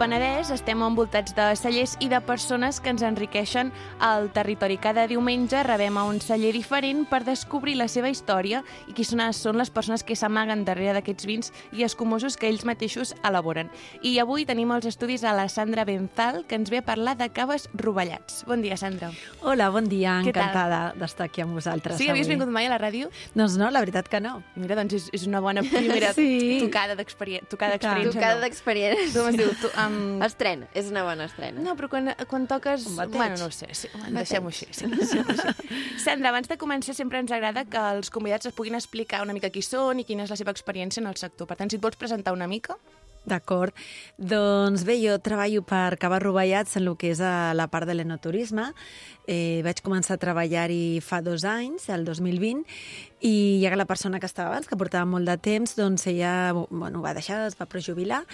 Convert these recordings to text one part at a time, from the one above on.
Penedès estem envoltats de cellers i de persones que ens enriqueixen el territori. Cada diumenge rebem a un celler diferent per descobrir la seva història i qui són, són les persones que s'amaguen darrere d'aquests vins i escumosos que ells mateixos elaboren. I avui tenim als estudis a la Sandra Benzal, que ens ve a parlar de caves rovellats. Bon dia, Sandra. Hola, bon dia, Què encantada d'estar aquí amb vosaltres. Sí, havies avui. vingut mai a la ràdio? Doncs no, la veritat que no. Mira, doncs és, és una bona primera Sí. tocada d'experiència. Tocada d'experiència. Tocada no. d'experiència. Com es diu? Tu, um... Estrena, és una bona estrena. No, però quan, quan toques... Un bateig. Bueno, no ho sé, sí, deixem-ho així. Sí, deixem així. Sandra, abans de començar sempre ens agrada que els convidats es puguin explicar una mica qui són i quina és la seva experiència en el sector. Per tant, si et vols presentar una mica... D'acord. Doncs bé, jo treballo per Caves Rovellats en el que és a la part de l'enoturisme. Eh, vaig començar a treballar-hi fa dos anys, el 2020, i ja que la persona que estava abans, que portava molt de temps, doncs ella bueno, va deixar, es va prejubilar,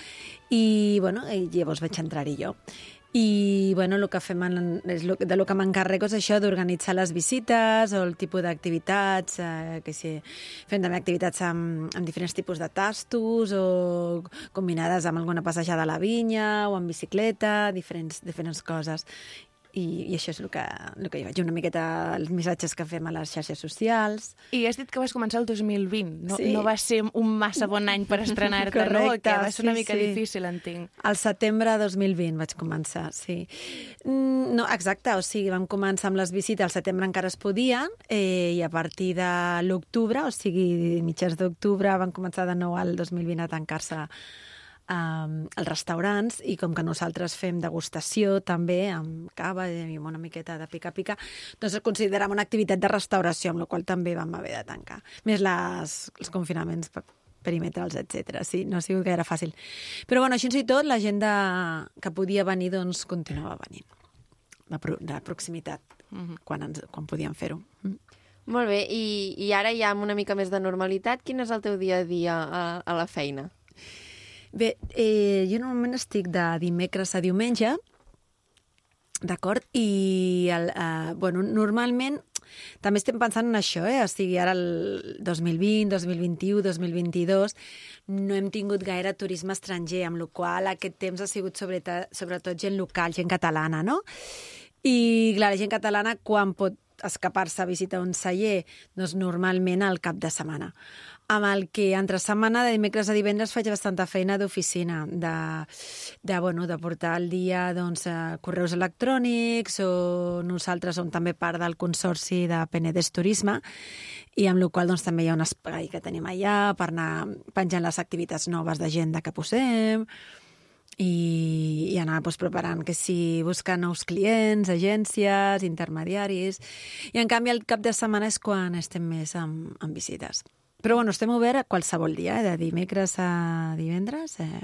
i, bueno, llavors vaig entrar-hi jo. I bueno, el que fem en, és lo, de lo que m'encarrego és això d'organitzar les visites o el tipus d'activitats, eh, que si fem també activitats amb, amb diferents tipus de tastos o combinades amb alguna passejada a la vinya o amb bicicleta, diferents, diferents coses. I, i això és el que, el que jo faig, una miqueta els missatges que fem a les xarxes socials. I has dit que vas començar el 2020. No, Sí. no va ser un massa bon any per estrenar-te, no? Que va ser una sí, mica sí. difícil, entenc. Al setembre de 2020 vaig començar, sí. Mm, No, exacte, o sigui, vam començar amb les visites, al setembre encara es podien, eh, i a partir de l'octubre, o sigui, mitjans d'octubre, van començar de nou al 2020 a tancar-se um, els restaurants i com que nosaltres fem degustació també amb cava i amb una miqueta de pica-pica, doncs es considerava una activitat de restauració, amb la qual també vam haver de tancar. Més les, els confinaments pe- perimetrals, etc. Sí, no ha sigut gaire fàcil. Però bueno, així i tot, la gent de, que podia venir doncs continuava venint. De, pro, de proximitat, mm -hmm. quan, ens, quan podíem fer-ho. Mm. Molt bé, i, i ara ja amb una mica més de normalitat, quin és el teu dia a dia a, a la feina? Bé, eh, jo normalment estic de dimecres a diumenge, d'acord? I, el, eh, bueno, normalment també estem pensant en això, eh? O sigui, ara el 2020, 2021, 2022 no hem tingut gaire turisme estranger, amb la qual aquest temps ha sigut sobretot, gent local, gent catalana, no? I, clar, la gent catalana, quan pot escapar-se a visitar un celler? Doncs normalment al cap de setmana. Amb el que entre setmana, de dimecres a divendres, faig bastanta feina d'oficina, de, de, bueno, de portar al dia doncs, eh, correus electrònics o nosaltres som també part del consorci de Penedès Turisme i amb la qual doncs, també hi ha un espai que tenim allà per anar penjant les activitats noves d'agenda que posem i, i anar doncs, preparant que si buscar nous clients, agències, intermediaris... I en canvi el cap de setmana és quan estem més amb, amb visites. Però bueno, estem oberts a qualsevol dia, eh? de dimecres a divendres, eh?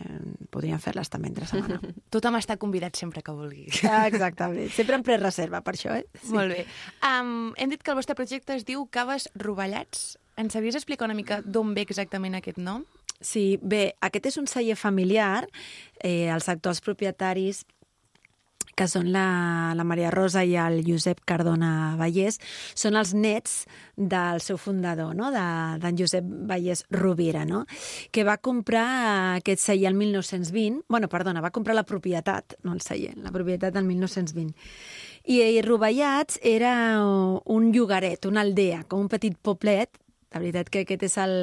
podríem fer-les també entre setmana. Tothom està convidat sempre que vulgui. Ah, Exactament, sempre en prereserva per això, eh? Sí. Molt bé. Um, hem dit que el vostre projecte es diu Caves Rovellats. Ens sabies explicar una mica d'on ve exactament aquest nom? Sí, bé, aquest és un celler familiar. Eh, els actuals propietaris que són la, la Maria Rosa i el Josep Cardona Vallès, són els nets del seu fundador, no? d'en de, Josep Vallès Rovira, no? que va comprar aquest celler el 1920, bueno, perdona, va comprar la propietat, no el celler, la propietat del 1920. I, i Rovellats era un llogaret, una aldea, com un petit poblet, la veritat que aquest és el,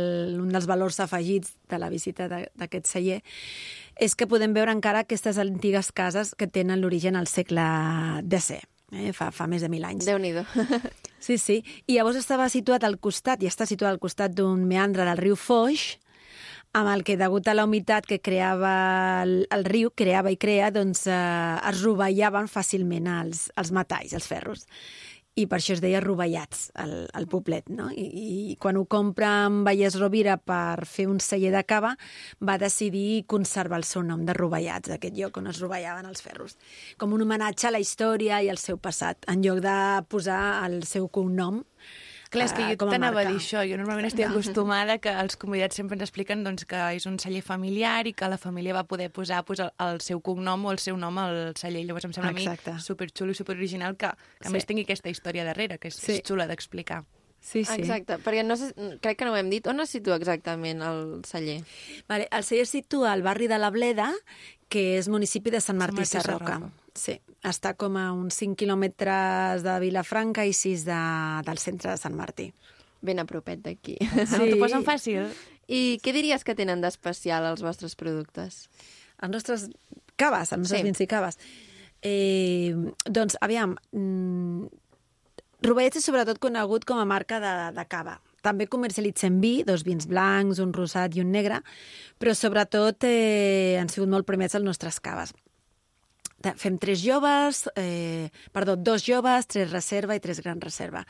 un dels valors afegits de la visita d'aquest celler, és que podem veure encara aquestes antigues cases que tenen l'origen al segle XIX, eh? fa, fa més de mil anys. Déu-n'hi-do. Sí, sí. I llavors estava situat al costat, i està situat al costat d'un meandre del riu Foix, amb el que, degut a la humitat que creava el, el riu, creava i crea, doncs eh, es rovellaven fàcilment els, els metalls, els ferros. I per això es deia rovellats, el, el poblet, no? I, I quan ho compra amb Vallès Rovira per fer un celler de cava, va decidir conservar el seu nom de rovellats, aquest lloc on es rovellaven els ferros. Com un homenatge a la història i al seu passat, en lloc de posar el seu cognom Clar, és que eh, jo a t'anava a dir això. Jo normalment estic acostumada que els convidats sempre ens expliquen doncs, que és un celler familiar i que la família va poder posar pues, el, el seu cognom o el seu nom al celler. Llavors em sembla Exacte. a mi superxulo i superoriginal que, que a Sí. més tingui aquesta història darrere, que és, Sí. és xula d'explicar. Sí, sí. Exacte, perquè no sé, crec que no ho hem dit. On es situa exactament el celler? Vale, el celler es situa al barri de la Bleda, que és municipi de Sant Martí, Sant Martí Sarroca. Sarroca. Sí, està com a uns 5 quilòmetres de Vilafranca i 6 de, del centre de Sant Martí. Ben a propet d'aquí. Sí. No, T'ho posen fàcil. I què diries que tenen d'especial els vostres productes? Els nostres caves, els nostres Sí. vins i caves. Eh, doncs, aviam, mm, Rubellets és sobretot conegut com a marca de, de cava. També comercialitzem vi, dos vins blancs, un rosat i un negre, però sobretot eh, han sigut molt premiats les nostres caves. Fem tres joves, eh, perdó, dos joves, tres reserva i tres gran reserva.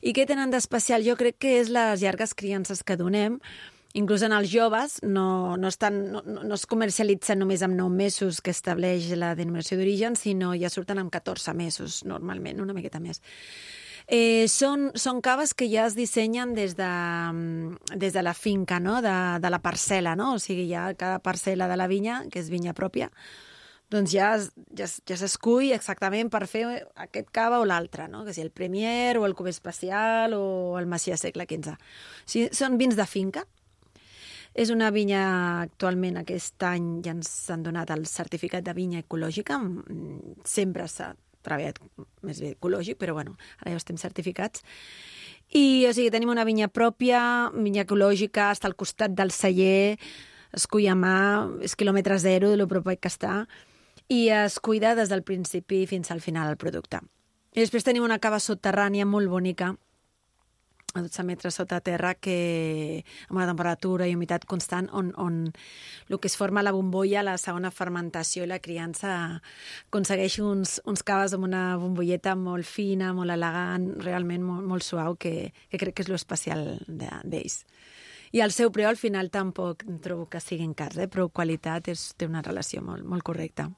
I què tenen d'especial? Jo crec que és les llargues criances que donem. Inclús en els joves no, no, estan, no, no no es comercialitzen només amb 9 mesos que estableix la denominació d'origen, sinó ja surten amb 14 mesos, normalment, una miqueta més. Eh, són, són caves que ja es dissenyen des de, mm, des de la finca, no? de, de la parcel·la, no? o sigui, ja cada parcel·la de la vinya, que és vinya pròpia, doncs ja, ja, ja s'escull exactament per fer aquest cava o l'altre, no? que si el Premier o el Cubé Especial o el Macià Segle XV. O sigui, són vins de finca. És una vinya, actualment, aquest any ja ens han donat el certificat de vinya ecològica. Sempre s'ha treballat més bé ecològic, però bueno, ara ja estem certificats. I, o sigui, tenim una vinya pròpia, vinya ecològica, està al costat del celler, es cuida a mà, és quilòmetre zero de lo proper que està, i es cuida des del principi fins al final el producte. I després tenim una cava subterrània molt bonica, a 12 metres sota terra, que amb una temperatura i humitat constant, on, on el que es forma la bombolla, la segona fermentació i la criança aconsegueix uns, uns caves amb una bombolleta molt fina, molt elegant, realment molt, molt suau, que, que crec que és l'especial d'ells. I el seu preu al final tampoc trobo que siguin cars, eh? però qualitat és, té una relació molt, molt correcta.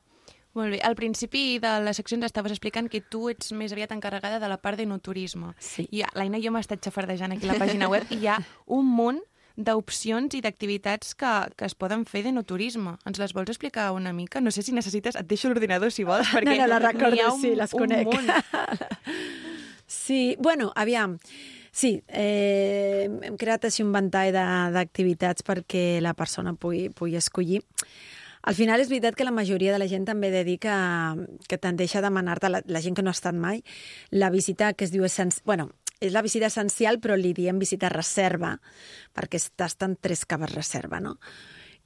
Molt bé. Al principi de la secció ens estaves explicant que tu ets més aviat encarregada de la part d'enoturisme. Sí. I l'Aina i jo m'he estat xafardejant aquí la pàgina web i hi ha un munt d'opcions i d'activitats que, que es poden fer d'enoturisme. Ens les vols explicar una mica? No sé si necessites... Et deixo l'ordinador, si vols, perquè no, les recordo, n'hi ha un, sí, les conec. un munt. Sí, bueno, aviam. Sí, eh, hem creat així un ventall de- d'activitats perquè la persona pugui, pugui escollir. Al final és veritat que la majoria de la gent també dedica, que tendeix a demanar-te, la, la gent que no ha estat mai, la visita que es diu essencial... Bueno, és la visita essencial, però li diem visita reserva, perquè tasten tres caves reserva, no?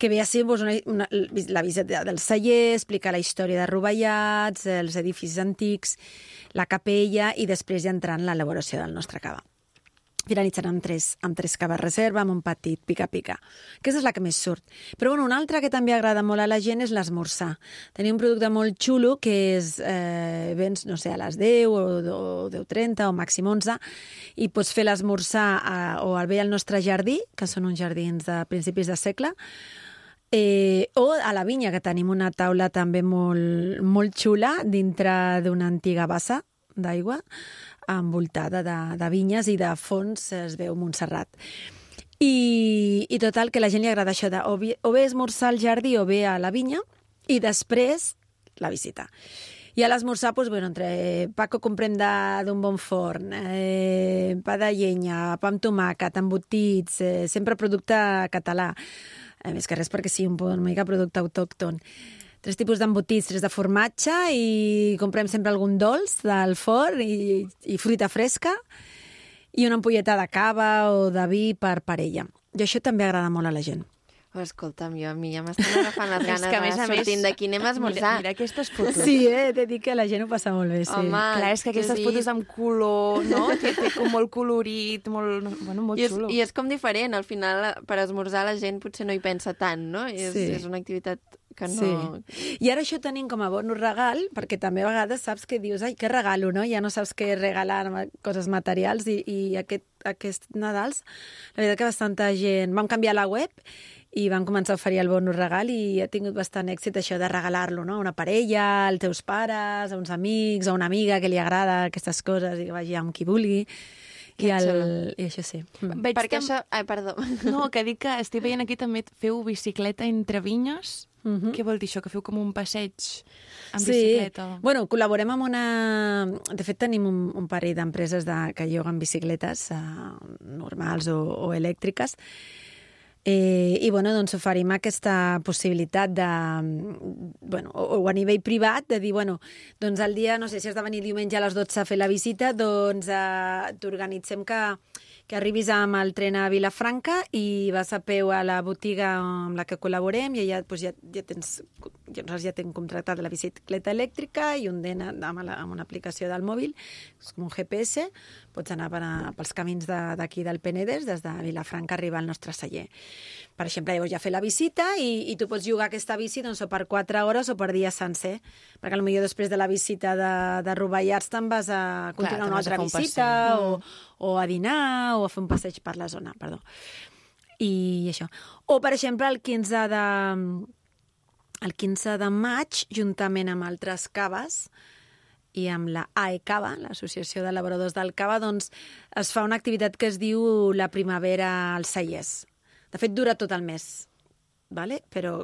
que ve a ser doncs, una, una, la visita del celler, explicar la història de Rovellats, els edificis antics, la capella i després ja entrar en l'elaboració del nostre cava. Finalitzant amb tres, amb tres caves reserva, amb un petit pica-pica. Aquesta és la que més surt. Però bueno, una altra que també agrada molt a la gent és l'esmorzar. Tenim un producte molt xulo que és, eh, vens, no sé, a les 10 o, o 10.30 o màxim 11 i pots fer l'esmorzar o al bé al nostre jardí, que són uns jardins de principis de segle, Eh, o a la vinya, que tenim una taula també molt, molt xula dintre d'una antiga bassa d'aigua envoltada de, de vinyes i de fons es veu Montserrat. I, I total, que la gent li agrada això de o, vi- o bé esmorzar al jardí o bé a la vinya i després la visita. I a l'esmorzar, doncs, bueno, entre pa que comprem d'un bon forn, eh, pa de llenya, pa amb tomàquet, embotits, eh, sempre producte català. A més que res perquè sí, un, una mica producte autòcton. Tres tipus d'embotits, tres de formatge i comprem sempre algun dolç del forn i, i fruita fresca i una ampolleta de cava o de vi per parella. I això també agrada molt a la gent. Oh, escolta'm, jo a mi ja m'estan agafant les ganes que, a més de a més, d'aquí. Anem a esmorzar. Mira, mira aquestes fotos. Sí, eh? T'he dit que la gent ho passa molt bé, sí. Home, Clar, és que aquestes sí. fotos amb color, no? Té, té com molt colorit, molt, no, bueno, molt I és, xulo. I és com diferent, al final, per esmorzar la gent potser no hi pensa tant, no? I és, Sí. és una activitat que no... Sí. I ara això tenim com a bonus regal, perquè també a vegades saps que dius, ai, què regalo, no? Ja no saps què regalar, coses materials, i, i aquest, aquest Nadals, la veritat que bastanta gent... Vam canviar la web i van començar a oferir el bonus regal i ha tingut bastant èxit això de regalar-lo, no? A una parella, als teus pares, a uns amics, a una amiga que li agrada aquestes coses i que vagi amb qui vulgui. I, Que el. I això sí. Mm. Veig Perquè tam- això... Ai, perdó. No, que dic que estic veient aquí també feu bicicleta entre vinyes. Mhm. Què vol dir això? Que feu com un passeig amb sí. bicicleta? Bueno, col·laborem amb una... De fet, tenim un, un parell d'empreses de, que lloguen bicicletes uh, normals o, o elèctriques Eh, I bueno, doncs oferim aquesta possibilitat de, bueno, o, o a nivell privat, de dir, bueno, doncs el dia, no sé, si has de venir diumenge a les 12 a fer la visita, doncs eh, t'organitzem que, que arribis amb el tren a Vilafranca i vas a peu a la botiga amb la que col·laborem i allà doncs, ja, ja tens ja, ja tenim contractat la bicicleta elèctrica i un DEN amb, la, amb una aplicació del mòbil, és com un GPS, pots anar per a, pels camins d'aquí de, del Penedès, des de Vilafranca arribar al nostre celler. Per exemple, llavors ja fer la visita i, i tu pots jugar aquesta bici doncs, o per 4 hores o per dia sencer, perquè potser després de la visita de, de Rovellats te'n vas a continuar Clar, una altra un visita o, o a dinar o a fer un passeig per la zona, perdó. I això. O, per exemple, el 15 de, el 15 de maig, juntament amb altres caves, i amb la AECAVA, l'Associació de Labradors del Cava, doncs es fa una activitat que es diu la primavera als cellers. De fet, dura tot el mes, vale? però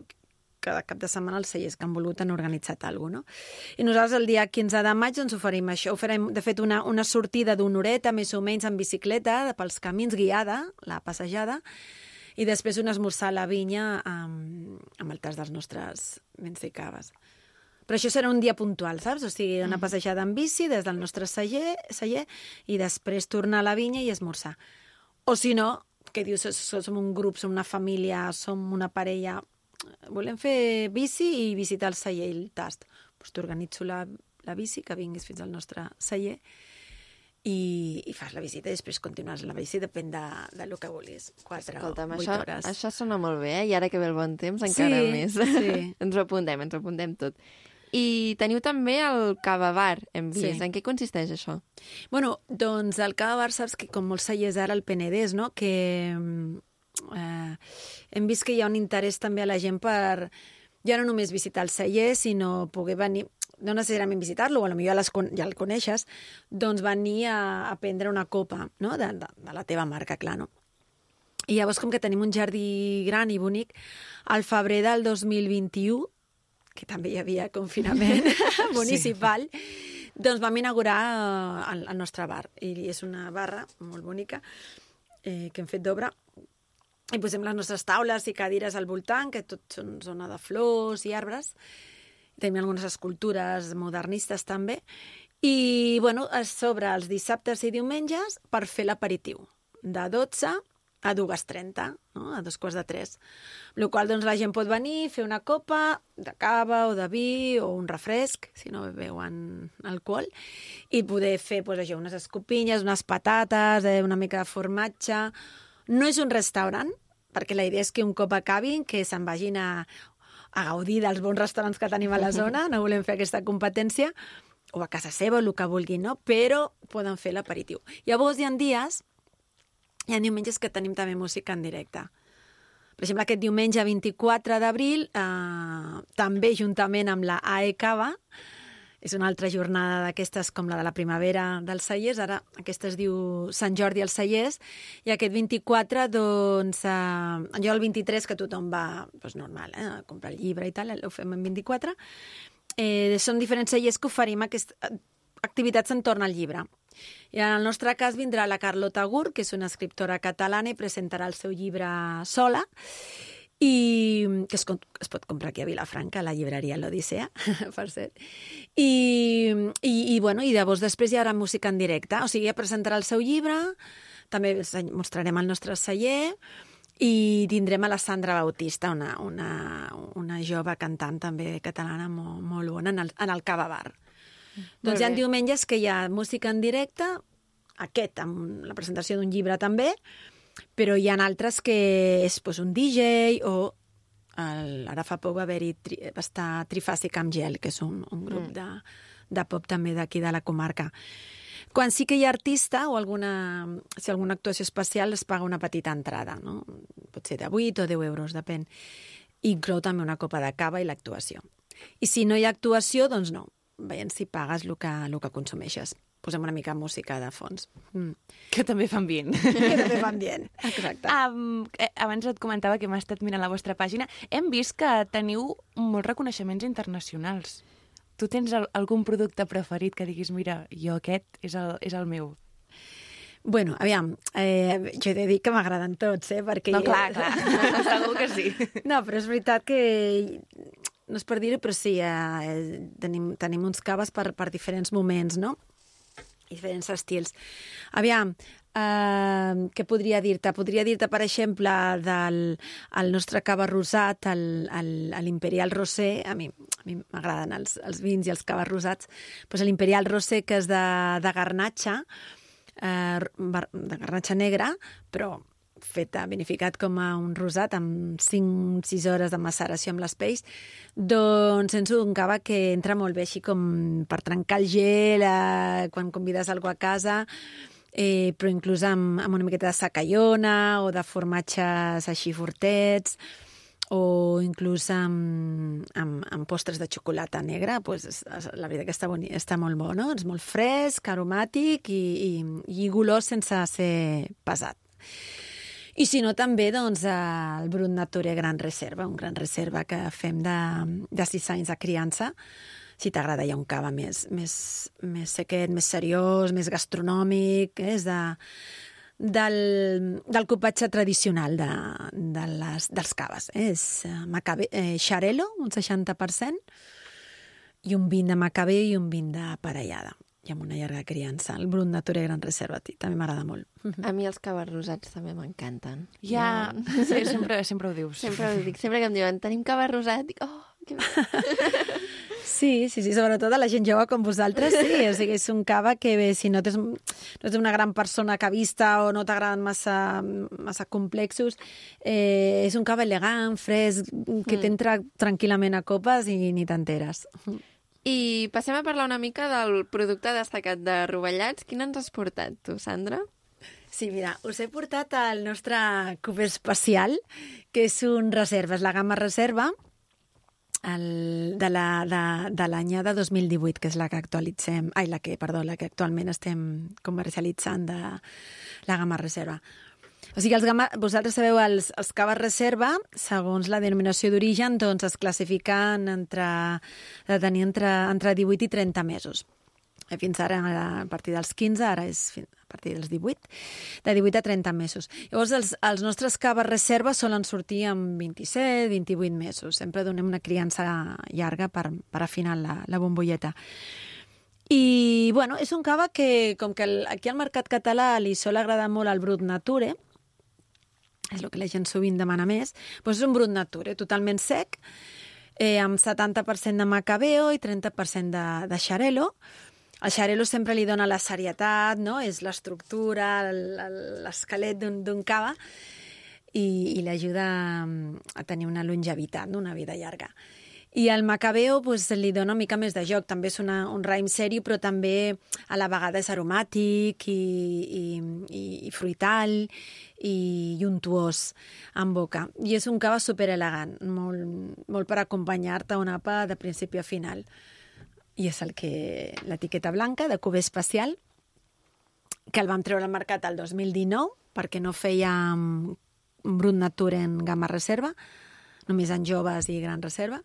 cada cap de setmana els cellers que han volut han organitzat alguna cosa, no? I nosaltres el dia 15 de maig ens oferim això. Oferim, de fet, una, una sortida d'una horeta, més o menys, en bicicleta, pels camins, guiada, la passejada, i després un esmorzar a la vinya amb, amb el tas dels nostres vins i caves. Però això serà un dia puntual, saps? O sigui, una passejada en bici des del nostre celler, celler i després tornar a la vinya i esmorzar. O si no, que dius, som un grup, som una família, som una parella, volem fer bici i visitar el celler i el tast. Doncs t'organitzo la, la bici, que vinguis fins al nostre celler, i, i fas la visita i després continues la bici, depèn de, de lo que vulguis. 4 Escolta'm, o 8 això, hores. això sona molt bé, eh? I ara que ve el bon temps, encara Sí, més. sí. ens ho apuntem, ens ho apuntem tot. I teniu també el Cava Bar, hem vist. Sí. En què consisteix això? Bueno, doncs el Cava Bar, saps que com molts cellers ara al Penedès, no? que eh, hem vist que hi ha un interès també a la gent per ja no només visitar el celler, sinó poder venir no necessàriament visitar-lo, o potser ja, les, ja el coneixes, doncs venir a, a prendre una copa no? de, de, de la teva marca, clar, no? I llavors, com que tenim un jardí gran i bonic, al febrer del 2021, que també hi havia confinament municipal, doncs vam inaugurar eh, el, el nostre bar. I és una barra molt bonica eh, que hem fet d'obra i posem les nostres taules i cadires al voltant, que tot són zona de flors i arbres. Tenim algunes escultures modernistes també. I, bueno, es sobre els dissabtes i diumenges per fer l'aperitiu, de 12 a 2.30, no? a dos quarts de tres. La qual doncs, la gent pot venir, fer una copa de cava o de vi o un refresc, si no beuen alcohol, i poder fer pues, això, unes escopinyes, unes patates, eh, una mica de formatge... No és un restaurant, perquè la idea és que un cop acabin, que se'n vagin a, a gaudir dels bons restaurants que tenim a la zona, no volem fer aquesta competència, o a casa seva, o el que vulguin, no? però poden fer l'aperitiu. Llavors hi ha dies, hi ha diumenges que tenim també música en directe. Per exemple, aquest diumenge 24 d'abril, eh, també juntament amb la AE Cava, és una altra jornada d'aquestes com la de la primavera dels cellers, ara aquesta es diu Sant Jordi als cellers, i aquest 24, doncs, eh, jo el 23, que tothom va, doncs normal, eh, a comprar el llibre i tal, ho fem en 24, eh, són diferents cellers que oferim aquest, activitats entorn al llibre. I en el nostre cas vindrà la Carlota Gur, que és una escriptora catalana i presentarà el seu llibre sola, i que es, es pot comprar aquí a Vilafranca, a la llibreria L'Odissea, per cert. I, i, i, bueno, i llavors després hi haurà música en directe, o sigui, ja presentarà el seu llibre, també mostrarem el nostre celler, i tindrem a la Sandra Bautista, una, una, una jove cantant també catalana molt, molt bona, en el, en el Cava Bar. Doncs hi ha diumenges que hi ha música en directe, aquest amb la presentació d'un llibre també, però hi ha altres que és pues, un DJ o el, ara fa poc va haver-hi tri, va estar Trifàsic amb Gel, que és un, un grup mm. de, de pop també d'aquí de la comarca. Quan sí que hi ha artista o alguna, si alguna actuació especial es paga una petita entrada, no? pot ser de 8 o 10 euros, depèn. Inclou també una copa de cava i l'actuació. I si no hi ha actuació, doncs no, veient si pagues el que, el que consumeixes. posem una mica música de fons. Mm. Que també fa ambient. Que també fa ambient, exacte. Um, abans et comentava que m'ha estat mirant la vostra pàgina. Hem vist que teniu molts reconeixements internacionals. Tu tens el, algun producte preferit que diguis, mira, jo aquest és el, és el meu? Bueno, aviam, eh, jo he de dir que m'agraden tots, eh? Perquè no, clar, clar, segur que sí. No, però és veritat que no és per dir-ho, però sí, eh, tenim, tenim uns caves per, per diferents moments, no? diferents estils. Aviam, eh, què podria dir-te? Podria dir-te, per exemple, del el nostre cava rosat, l'Imperial Rosé, a mi a mi m'agraden els, els vins i els caves rosats, doncs l'Imperial Rosé, que és de, de garnatxa, eh, de garnatxa negra, però feta, vinificat com a un rosat amb 5-6 hores de maceració amb les doncs sents un cava que entra molt bé així com per trencar el gel eh, quan convides algú a casa, eh, però inclús amb, amb una miqueta de sacallona o de formatges així fortets o inclús amb, amb, amb postres de xocolata negra, pues, la veritat que està, boni, està molt bo, no? És molt fresc, aromàtic i, i, i golós sense ser pesat. I si no, també doncs, el Brut Nature Gran Reserva, un gran reserva que fem de, de sis anys de criança. Si t'agrada ja un cava més, més, més sequet, més seriós, més gastronòmic, eh? és de, del, del copatge tradicional de, de les, dels caves. Eh? És eh, macabe, eh, xarelo, un 60%, i un vin de macabé i un vin de parellada i amb una llarga criança. El Brut Nature Gran Reserva també m'agrada molt. A mi els caves rosats també m'encanten. Ja, ja. Sí, sempre, sempre ho dius. Sempre ho dic. Sempre que em diuen, tenim cava rosat, dic, oh, que bé. Sí, sí, sí, sobretot a la gent jove com vosaltres, sí. O sigui, és un cava que bé, si no, tens, no ets una gran persona cavista o no t'agraden massa, massa complexos, eh, és un cava elegant, fresc, que mm. t'entra tranquil·lament a copes i ni t'enteres. I passem a parlar una mica del producte destacat de Rovellats. Quin ens has portat, tu, Sandra? Sí, mira, us he portat el nostre cub especial, que és un reserva, és la gamma reserva, el, de l'any de, de 2018, que és la que actualitzem, ai, la que, perdó, la que actualment estem comercialitzant de la gamma reserva. O sigui, els gamma, vosaltres sabeu, els, els caves reserva, segons la denominació d'origen, doncs es classifiquen entre, de tenir entre, entre 18 i 30 mesos. Eh, fins ara, a partir dels 15, ara és a partir dels 18, de 18 a 30 mesos. Llavors, els, els nostres caves reserva solen sortir amb 27, 28 mesos. Sempre donem una criança llarga per, per afinar la, la bombolleta. I, bueno, és un cava que, com que el, aquí al mercat català li sol agradar molt el Brut Nature, és el que la gent sovint demana més, doncs és un brut nature, totalment sec, eh, amb 70% de macabeo i 30% de, de xarelo. El xarelo sempre li dona la serietat, no? és l'estructura, l'esquelet d'un cava, i, i l'ajuda a tenir una longevitat, una vida llarga. I el macabeo pues, li dona una mica més de joc. També és una, un raïm seri, però també a la vegada és aromàtic i, i, i, i fruital i, untuós en boca. I és un cava super elegant, molt, molt per acompanyar-te a un apa de principi a final. I és el que l'etiqueta blanca de Cuber Especial, que el vam treure al mercat el 2019 perquè no fèiem Brut Nature en gamma reserva, només en joves i gran reserva,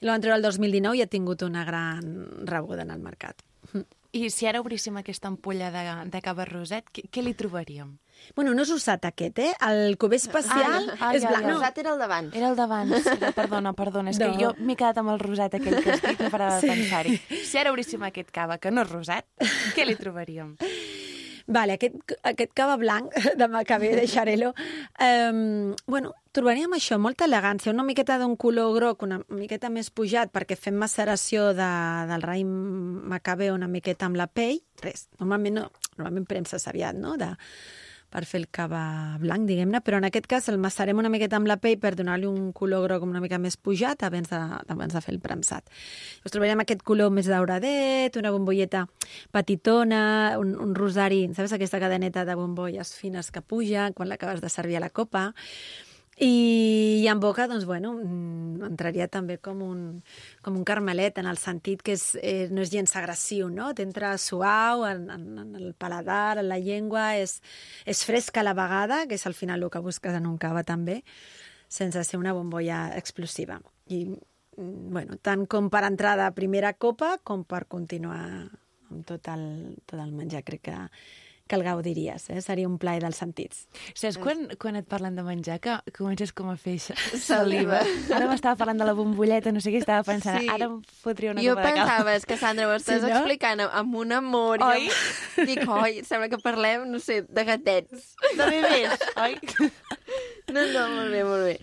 i la van treure el 2019 i ha tingut una gran rebuda en el mercat. I si ara obríssim aquesta ampolla de, de cava roset, què, què li trobaríem? Bueno, no és usat aquest, eh? El cubé especial ah, ah, és ja, blanc. El rosat era el d'abans. Era el d'abans. Perdona, perdona. És no. que jo m'he quedat amb el rosat aquell que no parava sí. de pensar-hi. Si ara obríssim aquest cava, que no és rosat, què li trobaríem? Vale, aquest, aquest cava blanc de Macabé, de Xarelo, eh, bueno, trobaríem això, molta elegància, una miqueta d'un color groc, una miqueta més pujat, perquè fem maceració de, del raïm Macabé una miqueta amb la pell, res, normalment no, normalment premses aviat, no?, de, per fer el cava blanc, diguem-ne, però en aquest cas el massarem una miqueta amb la pell per donar-li un color groc una mica més pujat abans de, abans de fer el premsat. Us trobarem aquest color més dauradet, una bombolleta petitona, un, un rosari, saps aquesta cadeneta de bombolles fines que puja quan l'acabes de servir a la copa, I, i en boca, doncs, bueno, mm, entraria també com un, com un carmelet, en el sentit que és, eh, no és gens agressiu, no? T'entra suau en, en, en el paladar, en la llengua, és, és fresca a la vegada, que és al final el que busques en un cava també, sense ser una bombolla explosiva. I, mm, bueno, tant com per entrar de primera copa com per continuar amb tot el, tot el menjar, crec que que el gaudiries, eh? seria un plaer dels sentits. Saps quan, quan et parlen de menjar que comences com a fer Saliva. Ara m'estava parlant de la bombolleta, no sé què estava pensant. Sí. Ara em fotria una Jo copa de cava. pensava, és que Sandra, ho estàs Sí, no? explicant amb un amor. Oi? Jo dic, oi, sembla que parlem, no sé, de gatets. De bebès, oi? No, no, molt bé, molt bé.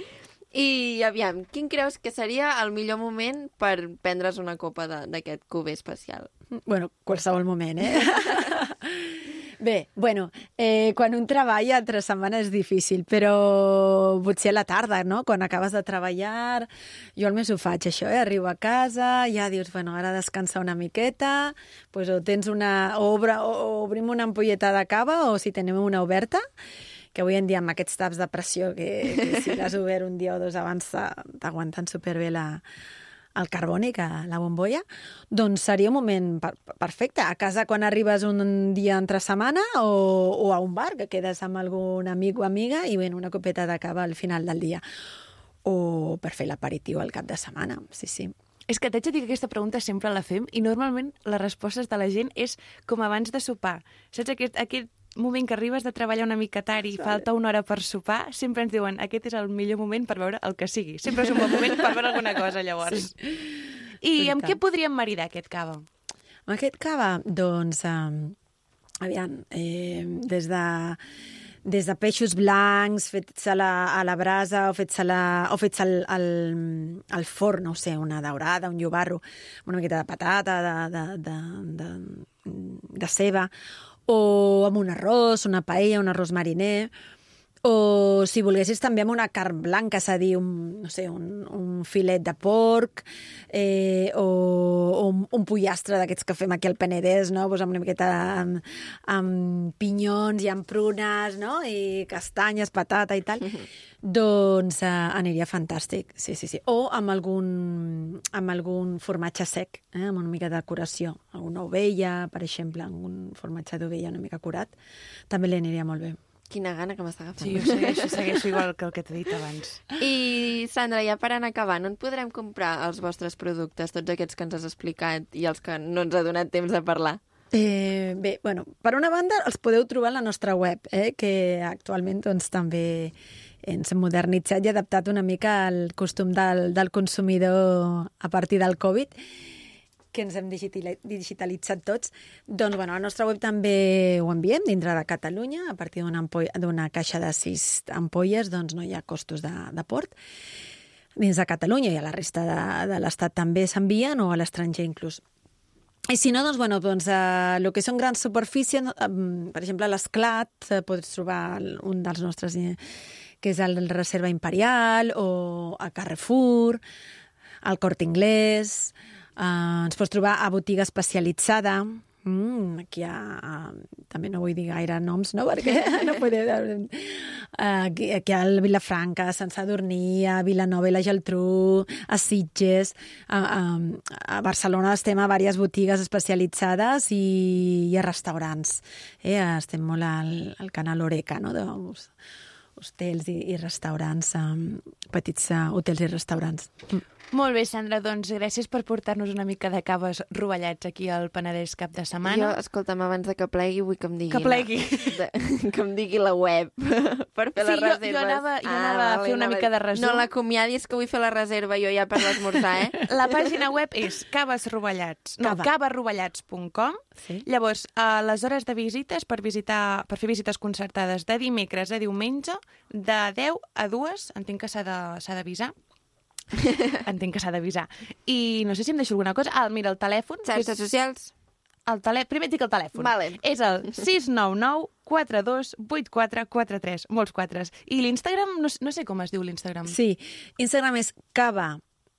I aviam, quin creus que seria el millor moment per prendre's una copa de- d'aquest cuber especial? Bueno, qualsevol moment, eh? Bé, bueno, eh, quan un treballa entre setmana és difícil, però potser a la tarda, no? Quan acabes de treballar, jo almenys ho faig, això, eh? Arribo a casa, ja dius, bueno, ara descansar una miqueta, pues, o tens una... O, obre, o, obrim una ampolleta de cava, o si tenim una oberta, que avui en dia amb aquests taps de pressió que, que si l'has obert un dia o dos abans t'aguanten superbé la, el carbònic, a la bombolla, doncs seria un moment per perfecte. A casa quan arribes un dia entre setmana o, o a un bar, que quedes amb algun amic o amiga i bueno, una copeta de cava al final del dia. O per fer l'aperitiu al cap de setmana, sí, sí. És que t'haig de dir que aquesta pregunta sempre la fem i normalment les respostes de la gent és com abans de sopar. Saps aquest, aquest moment que arribes de treballar una mica tard i falta una hora per sopar, sempre ens diuen aquest és el millor moment per veure el que sigui. Sempre és un bon moment per veure alguna cosa, llavors. Sí. I I amb què podríem maridar aquest cava? Amb aquest cava, doncs, um, aviam, eh, des de des de peixos blancs fets a la, a la brasa o fets, a la, o fets al, al, al forn, no sé, una daurada, un llobarro, una miqueta de patata, de, de, de, de, de ceba, o amb un arròs, una paella, un arròs mariner, o si volguessis també amb una carn blanca, és a dir, un, no sé, un, un filet de porc eh, o, o un, un pollastre d'aquests que fem aquí al Penedès, no? pues amb una miqueta amb, amb pinyons i amb prunes, no? I castanyes, patata i tal. doncs eh, aniria fantàstic, sí, sí, sí. O amb algun, amb algun formatge sec, eh? amb una mica de decoració. Alguna ovella, per exemple, algun formatge d'ovella una mica curat, també li aniria molt bé. Quina gana que m'està agafant. Sí, jo segueixo, segueixo igual que el que t'he dit abans. I, Sandra, ja per anar acabant, on podrem comprar els vostres productes, tots aquests que ens has explicat i els que no ens ha donat temps de parlar? Eh, bé, bueno, per una banda els podeu trobar a la nostra web, eh, que actualment doncs, també ens hem modernitzat i adaptat una mica al costum del, del consumidor a partir del Covid, que ens hem digitali- digitalitzat tots. Doncs, bueno, la nostra web també ho enviem dintre de Catalunya, a partir d'una caixa de sis ampolles, doncs no hi ha costos de, de port. Dins de Catalunya i a la resta de, de l'Estat també s'envien, o a l'estranger inclús. I si no, doncs, bueno, doncs, eh, el que són grans superfícies, eh, per exemple, l'Esclat, eh, pots trobar un dels nostres, eh, que és el Reserva Imperial, o a Carrefour, al Corte Inglés, eh, ens pots trobar a botiga especialitzada, Mm, aquí ha, eh, també no vull dir gaire noms, no? Perquè no podeu... Eh, aquí, aquí a Vilafranca, a Sant Sadurní, a Vilanova i la Geltrú, a Sitges, a, a, a Barcelona estem a diverses botigues especialitzades i, i a restaurants. Eh? Estem molt al, al canal Oreca, no? De, hostels i, i restaurants, um, petits uh, hotels i restaurants. Mm. Molt bé, Sandra, doncs gràcies per portar-nos una mica de caves rovellats aquí al Penedès cap de Jo, setmana. escolta'm, abans de que plegui, vull que em digui... Que plegui. La, de, que em digui la web per fer Sí, les jo- jo reserves. Ah, anava- jo anava a fer una anava- mica de resum. No l'acomiadis, que vull fer la reserva jo ja per l'esmorzar, eh? La pàgina web és cavesrovellats, no, Cava. cavarovellats.com. Sí. Llavors, a les hores de visites per visitar per fer visites concertades de dimecres a diumenge, de 10 a 2, entenc que s'ha d'avisar. entenc que s'ha d'avisar. I no sé si em deixo alguna cosa. Ah, mira, el telèfon... que és- Xarxes socials? El tele... Primer et dic el telèfon. Vale. És el 699 42 84 43. Molts quatres. I l'Instagram, no, no sé com es diu l'Instagram. Sí, Instagram és cava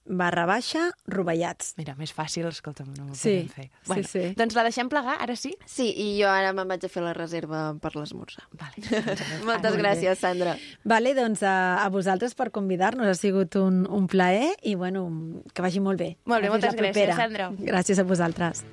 barra baixa rovellats. Mira, més fàcil, escolta'm, no ho Sí, podem fer. sí, Bueno, sí. Doncs la deixem plegar, ara sí? Sí, i jo ara me'n vaig a fer la reserva per l'esmorzar. Vale. Moltes molt bé. gràcies, Sandra. Vale, doncs a, a vosaltres per convidar-nos. Ha sigut un, un plaer i, bueno, que vagi molt bé. Molt bé, Fins moltes gràcies, Sandra. Gràcies a vosaltres.